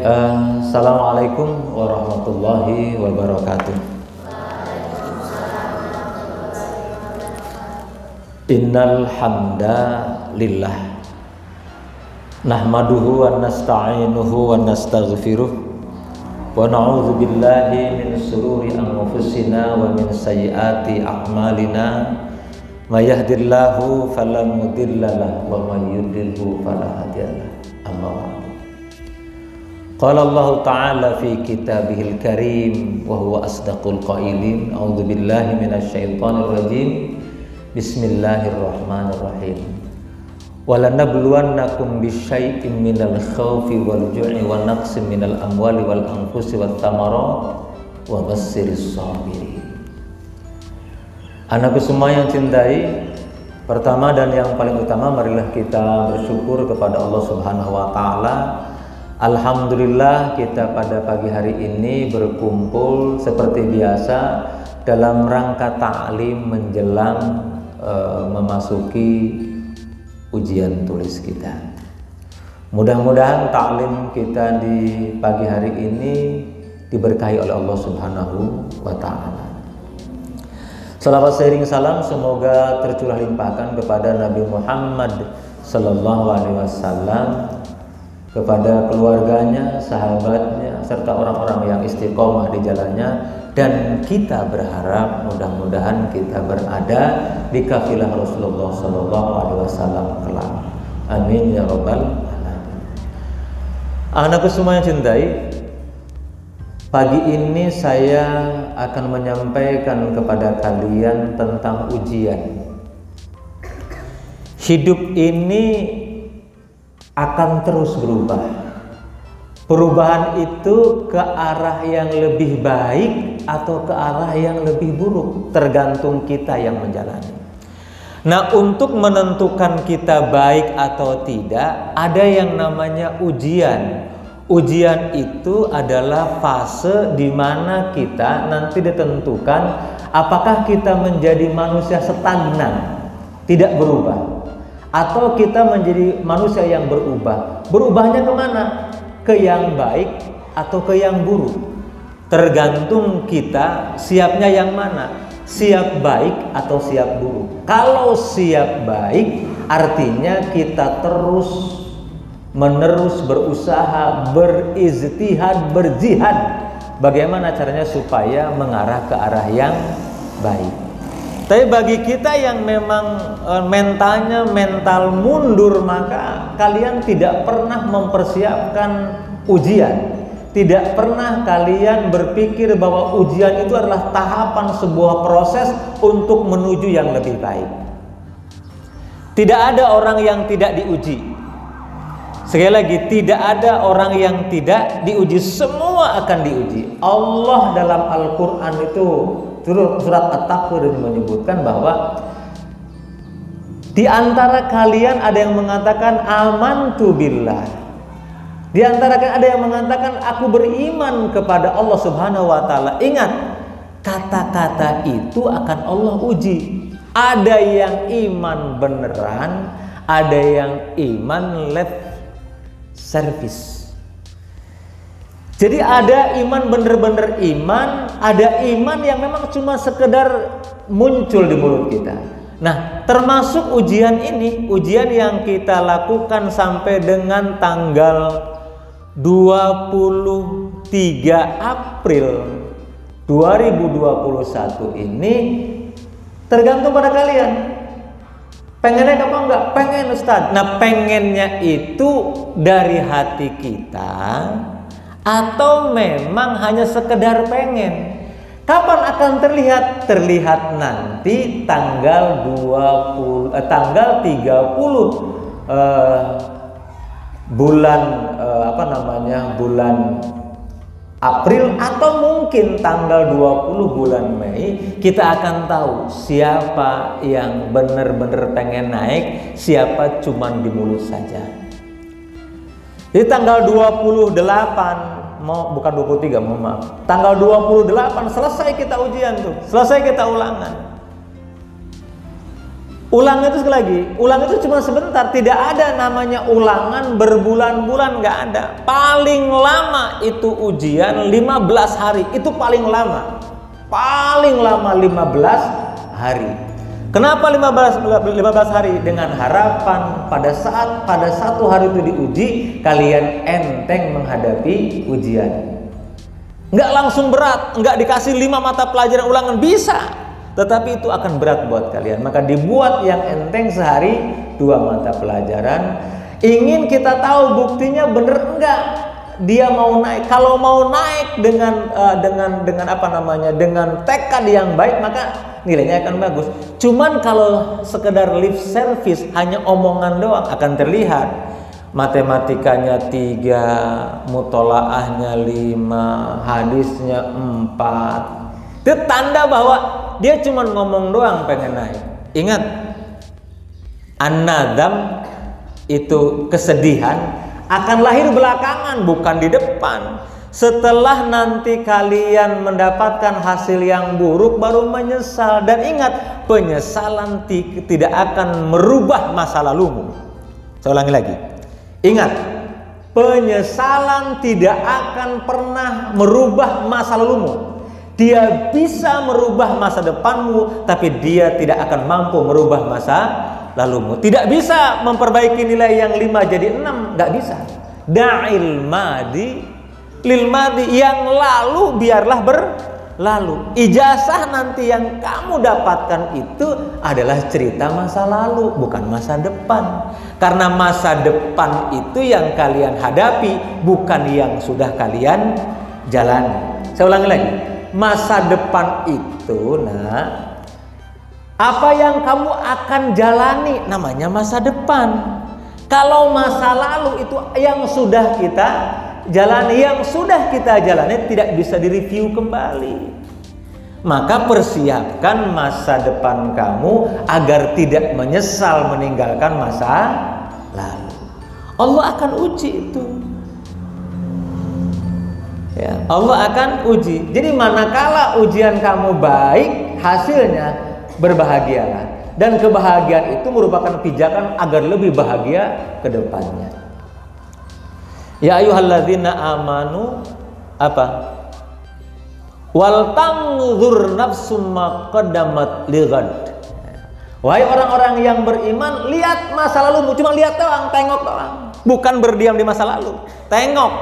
Uh, Assalamualaikum warahmatullahi wabarakatuh. Innal hamdalillah nahmaduhu wa nasta'inuhu wa nastaghfiruh. Wa na'udzu billahi min sururi anfusina wa min sayyiati a'malina. May yahdihillahu fala mudhillalah wa may yudlilhu fala hadiyalah amma ba'du Qala Allah Ta'ala fi kitabihil karim wa huwa asdaqul qailin a'udzu billahi minasyaitonir rajim Bismillahirrahmanirrahim. Walanabluwannakum bisyai'in minal khawfi wal ju'i wa naqsin minal amwali wal anfusi wat thamarat wa. Anakku semua yang cintai, pertama dan yang paling utama marilah kita bersyukur kepada Allah Subhanahu wa taala. Alhamdulillah kita pada pagi hari ini berkumpul seperti biasa dalam rangka ta'lim menjelang Eh, memasuki ujian tulis kita. Mudah-mudahan taklim kita di pagi hari ini diberkahi oleh Allah Subhanahu wa taala. Salawat sering salam semoga tercurah limpahkan kepada Nabi Muhammad sallallahu alaihi wasallam kepada keluarganya, sahabatnya serta orang-orang yang istiqomah di jalannya dan kita berharap mudah-mudahan kita berada di kafilah Rasulullah Sallallahu Alaihi Wasallam kelak. Amin ya robbal alamin. Anakku semua yang cintai, pagi ini saya akan menyampaikan kepada kalian tentang ujian. Hidup ini akan terus berubah Perubahan itu ke arah yang lebih baik atau ke arah yang lebih buruk, tergantung kita yang menjalani. Nah, untuk menentukan kita baik atau tidak, ada yang namanya ujian. Ujian itu adalah fase di mana kita nanti ditentukan apakah kita menjadi manusia stagnan, tidak berubah, atau kita menjadi manusia yang berubah. Berubahnya ke mana? ke yang baik atau ke yang buruk. Tergantung kita siapnya yang mana. Siap baik atau siap buruk. Kalau siap baik artinya kita terus menerus berusaha, beriztihad, berjihad. Bagaimana caranya supaya mengarah ke arah yang baik. Tapi bagi kita yang memang e, mentalnya mental mundur maka kalian tidak pernah mempersiapkan ujian. Tidak pernah kalian berpikir bahwa ujian itu adalah tahapan sebuah proses untuk menuju yang lebih baik. Tidak ada orang yang tidak diuji. Sekali lagi, tidak ada orang yang tidak diuji, semua akan diuji. Allah dalam Al-Qur'an itu surat At-Takwir menyebutkan bahwa di antara kalian ada yang mengatakan aman tu billah. Di antara kalian ada yang mengatakan aku beriman kepada Allah Subhanahu wa taala. Ingat, kata-kata itu akan Allah uji. Ada yang iman beneran, ada yang iman left service. Jadi ada iman bener-bener iman, ada iman yang memang cuma sekedar muncul di mulut kita. Nah, termasuk ujian ini, ujian yang kita lakukan sampai dengan tanggal 23 April 2021 ini tergantung pada kalian. Pengennya apa enggak? Pengen Ustaz. Nah, pengennya itu dari hati kita atau memang hanya sekedar pengen? Kapan akan terlihat? Terlihat nanti tanggal 20 eh, tanggal 30 eh, bulan eh, apa namanya? bulan April atau mungkin tanggal 20 bulan Mei kita akan tahu siapa yang benar-benar pengen naik, siapa cuman di mulut saja. Di tanggal 28 mau bukan 23 mohon maaf. Tanggal 28 selesai kita ujian tuh, selesai kita ulangan. Ulang itu sekali lagi, ulang itu cuma sebentar, tidak ada namanya ulangan berbulan-bulan nggak ada. Paling lama itu ujian 15 hari, itu paling lama. Paling lama 15 hari. Kenapa 15, 15 hari? Dengan harapan pada saat pada satu hari itu diuji, kalian enteng menghadapi ujian. Nggak langsung berat, nggak dikasih lima mata pelajaran ulangan bisa, tetapi itu akan berat buat kalian. Maka dibuat yang enteng sehari dua mata pelajaran. Ingin kita tahu buktinya bener enggak dia mau naik. Kalau mau naik dengan uh, dengan dengan apa namanya? dengan tekad yang baik maka nilainya akan bagus. Cuman kalau sekedar lip service hanya omongan doang akan terlihat matematikanya tiga, mutolaahnya lima, hadisnya empat, itu tanda bahwa dia cuma ngomong doang pengen naik. Ingat, anadam itu kesedihan akan lahir belakangan bukan di depan. Setelah nanti kalian mendapatkan hasil yang buruk baru menyesal dan ingat penyesalan tidak akan merubah masa lalumu. Saya ulangi lagi. Ingat, penyesalan tidak akan pernah merubah masa lalumu. Dia bisa merubah masa depanmu, tapi dia tidak akan mampu merubah masa lalumu. Tidak bisa memperbaiki nilai yang lima jadi enam, nggak bisa. Da'il madi lil madi yang lalu biarlah berlalu. Ijazah nanti yang kamu dapatkan itu adalah cerita masa lalu, bukan masa depan. Karena masa depan itu yang kalian hadapi, bukan yang sudah kalian jalani. Saya ulangi lagi masa depan itu nah apa yang kamu akan jalani namanya masa depan kalau masa lalu itu yang sudah kita jalani yang sudah kita jalani tidak bisa direview kembali maka persiapkan masa depan kamu agar tidak menyesal meninggalkan masa lalu Allah akan uji itu ya, Allah akan uji. Jadi manakala ujian kamu baik, hasilnya berbahagialah. Dan kebahagiaan itu merupakan pijakan agar lebih bahagia ke depannya. Ya ayyuhalladzina amanu apa? Wal tanzur nafsum ma qaddamat lighad. Wahai orang-orang yang beriman, lihat masa lalumu, cuma lihat doang, tengok doang. Bukan berdiam di masa lalu. Tengok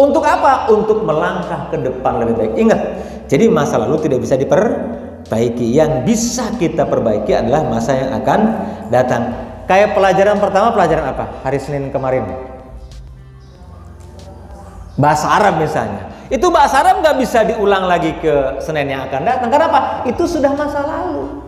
untuk apa? Untuk melangkah ke depan lebih baik. Ingat, jadi masa lalu tidak bisa diperbaiki. Yang bisa kita perbaiki adalah masa yang akan datang. Kayak pelajaran pertama, pelajaran apa? Hari Senin kemarin. Bahasa Arab misalnya. Itu bahasa Arab nggak bisa diulang lagi ke Senin yang akan datang. Kenapa? Itu sudah masa lalu.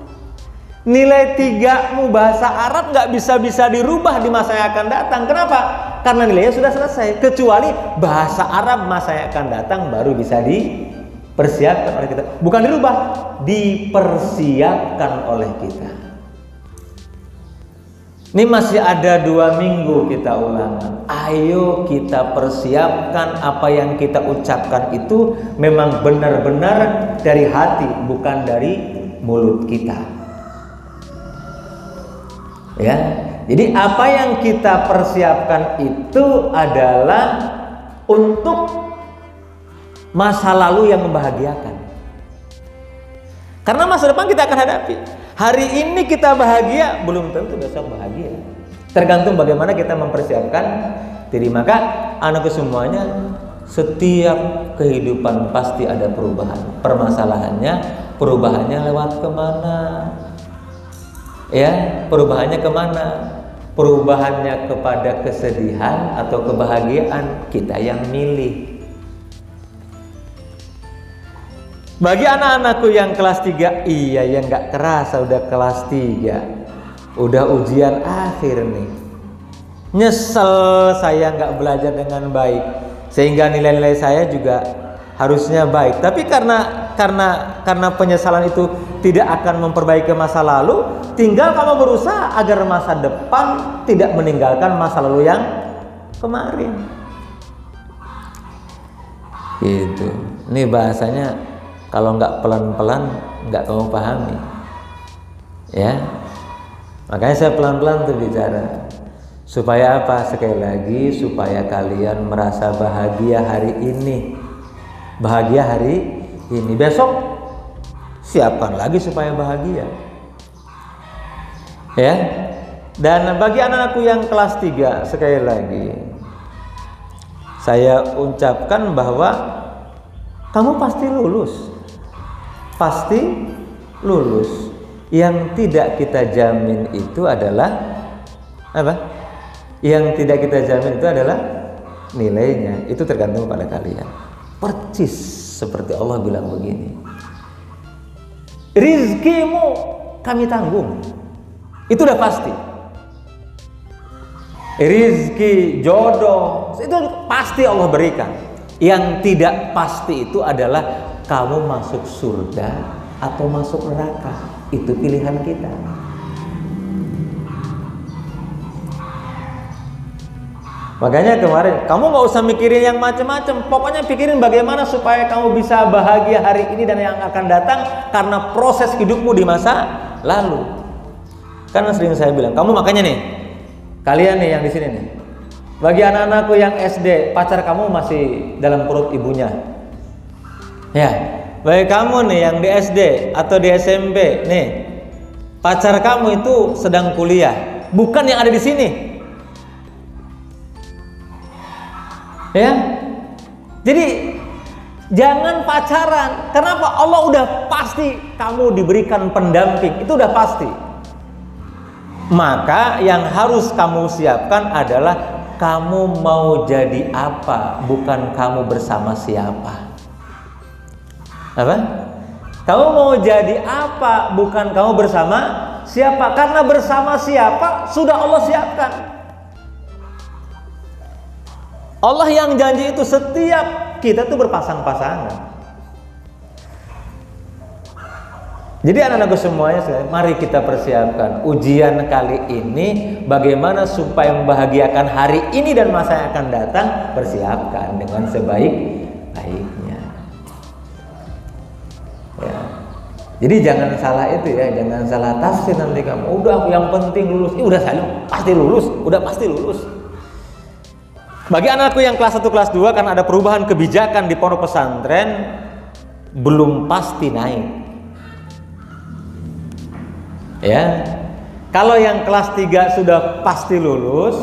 Nilai tiga mu bahasa Arab nggak bisa bisa dirubah di masa yang akan datang. Kenapa? Karena nilainya sudah selesai. Kecuali bahasa Arab masa yang akan datang baru bisa dipersiapkan oleh kita. Bukan dirubah, dipersiapkan oleh kita. Ini masih ada dua minggu kita ulangan. Ayo kita persiapkan apa yang kita ucapkan itu memang benar-benar dari hati, bukan dari mulut kita. Ya. Jadi apa yang kita persiapkan itu adalah untuk masa lalu yang membahagiakan. Karena masa depan kita akan hadapi. Hari ini kita bahagia, belum tentu besok bahagia. Tergantung bagaimana kita mempersiapkan diri. Maka anakku semuanya setiap kehidupan pasti ada perubahan. Permasalahannya perubahannya lewat ke mana? ya perubahannya ke mana perubahannya kepada kesedihan atau kebahagiaan kita yang milih bagi anak-anakku yang kelas 3 iya yang nggak kerasa udah kelas 3 udah ujian akhir nih. Nyesel saya nggak belajar dengan baik. Sehingga nilai-nilai saya juga harusnya baik. Tapi karena karena karena penyesalan itu tidak akan memperbaiki masa lalu tinggal kamu berusaha agar masa depan tidak meninggalkan masa lalu yang kemarin. Gitu. Ini bahasanya kalau nggak pelan-pelan nggak kamu pahami Ya. Makanya saya pelan-pelan tuh bicara. Supaya apa? Sekali lagi supaya kalian merasa bahagia hari ini. Bahagia hari ini. Besok siapkan lagi supaya bahagia. Ya. Dan bagi anak-anakku yang kelas 3 sekali lagi saya ucapkan bahwa kamu pasti lulus. Pasti lulus. Yang tidak kita jamin itu adalah apa? Yang tidak kita jamin itu adalah nilainya. Itu tergantung pada kalian. Percis seperti Allah bilang begini. Rizkimu kami tanggung. Itu udah pasti. Rizki, jodoh, itu pasti Allah berikan. Yang tidak pasti itu adalah kamu masuk surga atau masuk neraka. Itu pilihan kita. Makanya kemarin kamu nggak usah mikirin yang macam-macam. Pokoknya pikirin bagaimana supaya kamu bisa bahagia hari ini dan yang akan datang karena proses hidupmu di masa lalu. Karena sering saya bilang, kamu makanya nih, kalian nih yang di sini nih. Bagi anak-anakku yang SD, pacar kamu masih dalam perut ibunya. Ya, bagi kamu nih yang di SD atau di SMP, nih, pacar kamu itu sedang kuliah, bukan yang ada di sini. Ya, jadi jangan pacaran. Kenapa? Allah udah pasti kamu diberikan pendamping, itu udah pasti. Maka yang harus kamu siapkan adalah kamu mau jadi apa, bukan kamu bersama siapa. Apa? Kamu mau jadi apa, bukan kamu bersama siapa. Karena bersama siapa sudah Allah siapkan. Allah yang janji itu setiap kita tuh berpasang-pasangan. Jadi anak-anakku semuanya, mari kita persiapkan ujian kali ini bagaimana supaya membahagiakan hari ini dan masa yang akan datang, persiapkan dengan sebaik-baiknya. Jadi jangan salah itu ya, jangan salah tafsir nanti kamu. Udah yang penting lulus, Ih, udah saya pasti lulus, udah pasti lulus. Bagi anakku yang kelas 1 kelas 2 kan ada perubahan kebijakan di pondok pesantren belum pasti naik Ya. Kalau yang kelas 3 sudah pasti lulus,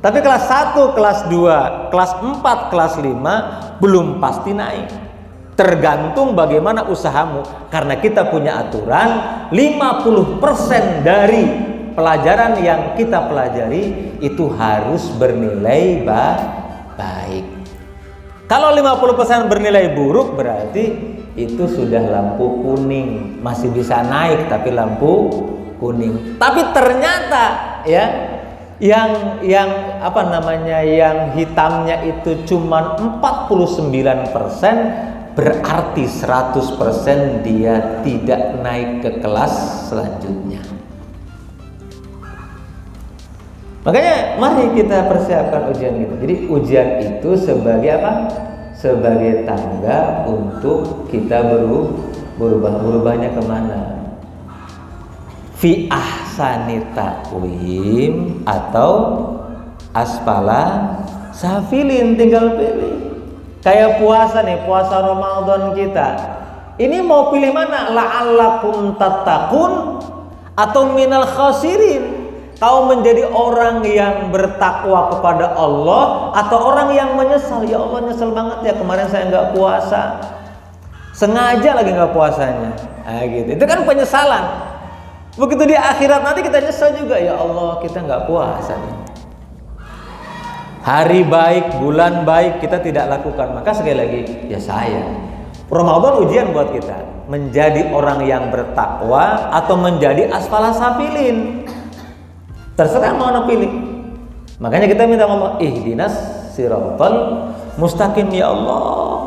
tapi kelas 1, kelas 2, kelas 4, kelas 5 belum pasti naik. Tergantung bagaimana usahamu. Karena kita punya aturan 50% dari pelajaran yang kita pelajari itu harus bernilai baik. Kalau 50% bernilai buruk berarti itu sudah lampu kuning. Masih bisa naik tapi lampu kuning. Tapi ternyata ya yang yang apa namanya yang hitamnya itu cuma 49% berarti 100% dia tidak naik ke kelas selanjutnya. Makanya mari kita persiapkan ujian itu. Jadi ujian itu sebagai apa? Sebagai tangga untuk kita berubah. Berubahnya ke mana? Fi ahsani atau aspala safilin tinggal pilih kayak puasa nih puasa Ramadan kita ini mau pilih mana la'allakum tattaqun atau minal khasirin Kau menjadi orang yang bertakwa kepada Allah atau orang yang menyesal. Ya Allah nyesel banget ya kemarin saya nggak puasa. Sengaja lagi nggak puasanya. Nah, gitu. Itu kan penyesalan. Begitu di akhirat nanti kita nyesel juga ya Allah kita nggak puasa nih. Hari baik, bulan baik kita tidak lakukan. Maka sekali lagi ya saya. Ramadan ujian buat kita menjadi orang yang bertakwa atau menjadi asfala safilin. Terserah mau pilih. Makanya kita minta Allah ihdinas siratal mustaqim ya Allah.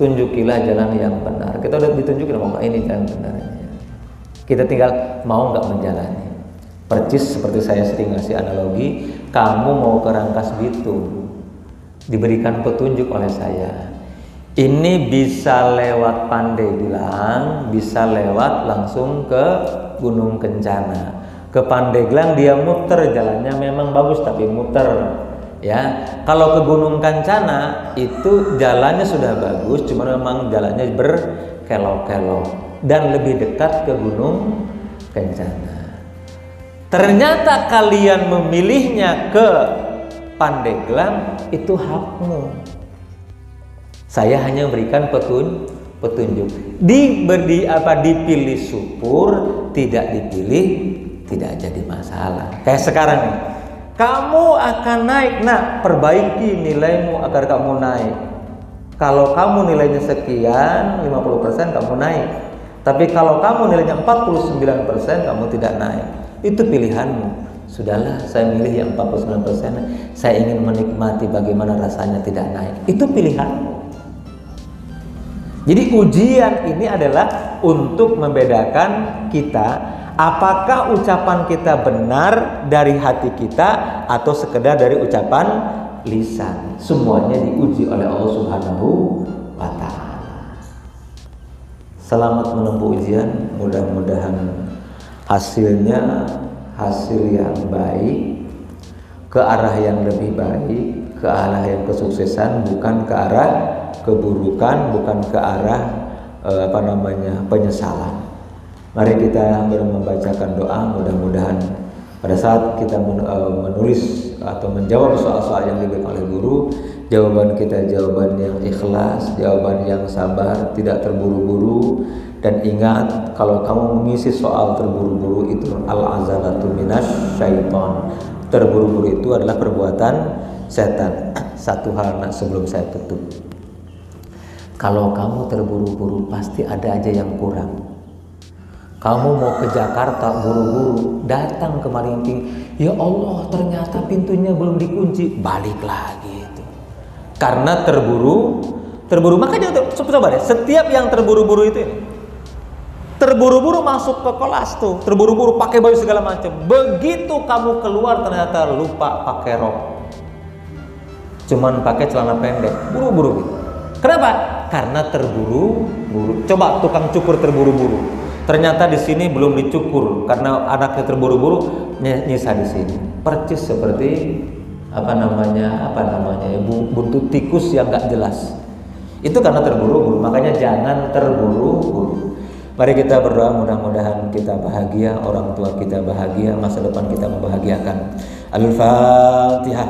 Tunjukilah jalan yang benar. Kita udah ditunjukin sama ini jalan benarnya. Kita tinggal mau nggak menjalani. Percis seperti saya sering ngasih analogi, kamu mau ke Rangkas Bitung, diberikan petunjuk oleh saya. ini bisa lewat Pandeglang, bisa lewat langsung ke Gunung Kencana. Ke Pandeglang dia muter, jalannya memang bagus tapi muter. Ya, kalau ke Gunung Kencana itu jalannya sudah bagus, cuma memang jalannya berkelok-kelok dan lebih dekat ke Gunung Kencana. Ternyata kalian memilihnya ke Pandeglang itu hakmu saya hanya memberikan petun petunjuk. Diberi apa dipilih syukur, tidak dipilih tidak jadi masalah. Kayak sekarang nih. Kamu akan naik. Nah, perbaiki nilaimu agar kamu naik. Kalau kamu nilainya sekian, 50% kamu naik. Tapi kalau kamu nilainya 49%, kamu tidak naik. Itu pilihanmu. Sudahlah, saya milih yang 49%. Saya ingin menikmati bagaimana rasanya tidak naik. Itu pilihanmu. Jadi ujian ini adalah untuk membedakan kita apakah ucapan kita benar dari hati kita atau sekedar dari ucapan lisan. Semuanya diuji oleh Allah Subhanahu wa taala. Selamat menempuh ujian, mudah-mudahan hasilnya hasil yang baik ke arah yang lebih baik, ke arah yang kesuksesan bukan ke arah keburukan bukan ke arah eh, apa namanya penyesalan. Mari kita membacakan doa mudah-mudahan pada saat kita eh, menulis atau menjawab soal-soal yang diberikan oleh guru, jawaban kita jawaban yang ikhlas, jawaban yang sabar, tidak terburu-buru dan ingat kalau kamu mengisi soal terburu-buru itu al-azalatu minas syaiton. Terburu-buru itu adalah perbuatan setan. Satu hal nak sebelum saya tutup. Kalau kamu terburu-buru pasti ada aja yang kurang. Kamu mau ke Jakarta buru-buru, datang ke Maringping, ya Allah ternyata pintunya belum dikunci, balik lagi itu. Karena terburu, terburu makanya coba deh, setiap yang terburu-buru itu terburu-buru masuk ke kelas tuh, terburu-buru pakai baju segala macam. Begitu kamu keluar ternyata lupa pakai rok, cuman pakai celana pendek, buru-buru gitu. Kenapa? karena terburu-buru. Coba tukang cukur terburu-buru. Ternyata di sini belum dicukur karena anaknya terburu-buru nyisa di sini. Percis seperti apa namanya apa namanya ya buntut tikus yang nggak jelas. Itu karena terburu-buru. Makanya jangan terburu-buru. Mari kita berdoa mudah-mudahan kita bahagia, orang tua kita bahagia, masa depan kita membahagiakan. Al-Fatihah.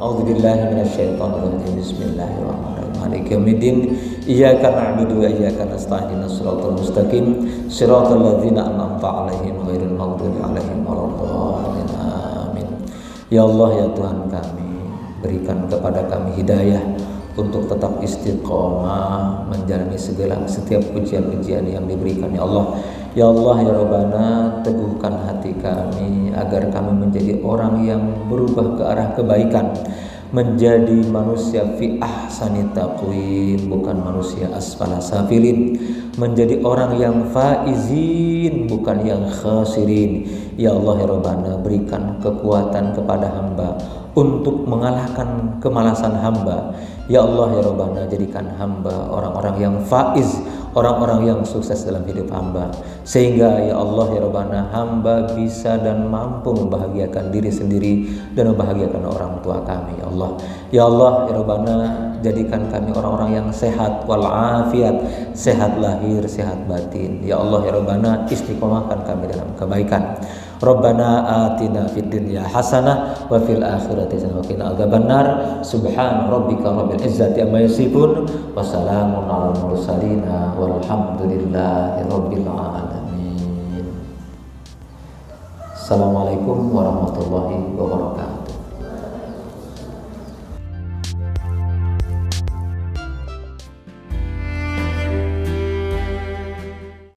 A'udzubillahi minasyaitonir Bismillahirrahmanirrahim. Maliki yaumiddin. Iyyaka na'budu wa iyyaka nasta'in. Shiratal mustaqim. Shiratal ladzina an'amta 'alaihim ghairil maghdubi 'alaihim waladdallin. Amin. Ya Allah ya Tuhan kami, berikan kepada kami hidayah untuk tetap istiqomah menjalani segala setiap ujian-ujian yang diberikan. Ya Allah ya Allah ya Rabbana teguhkan hati kami agar kami menjadi orang yang berubah ke arah kebaikan menjadi manusia fi ahsani taqwim bukan manusia asfala safilin menjadi orang yang faizin bukan yang khasirin. Ya Allah ya Rabbana berikan kekuatan kepada hamba untuk mengalahkan kemalasan hamba. Ya Allah ya Rabbana jadikan hamba orang-orang yang faiz orang-orang yang sukses dalam hidup hamba. Sehingga ya Allah ya Rabbana hamba bisa dan mampu membahagiakan diri sendiri dan membahagiakan orang tua kami ya Allah. Ya Allah ya Rabbana jadikan kami orang-orang yang sehat walafiat sehat lahir sehat batin. Ya Allah ya Rabbana istiqomahkan kami dalam kebaikan Rabbana atina fid dunya hasanah wa fil akhirati hasanah wa qina adzabannar. Subhan rabbika rabbil izzati amma yasifun wa salamun alal mursalin walhamdulillahi rabbil alamin. Assalamualaikum warahmatullahi wabarakatuh.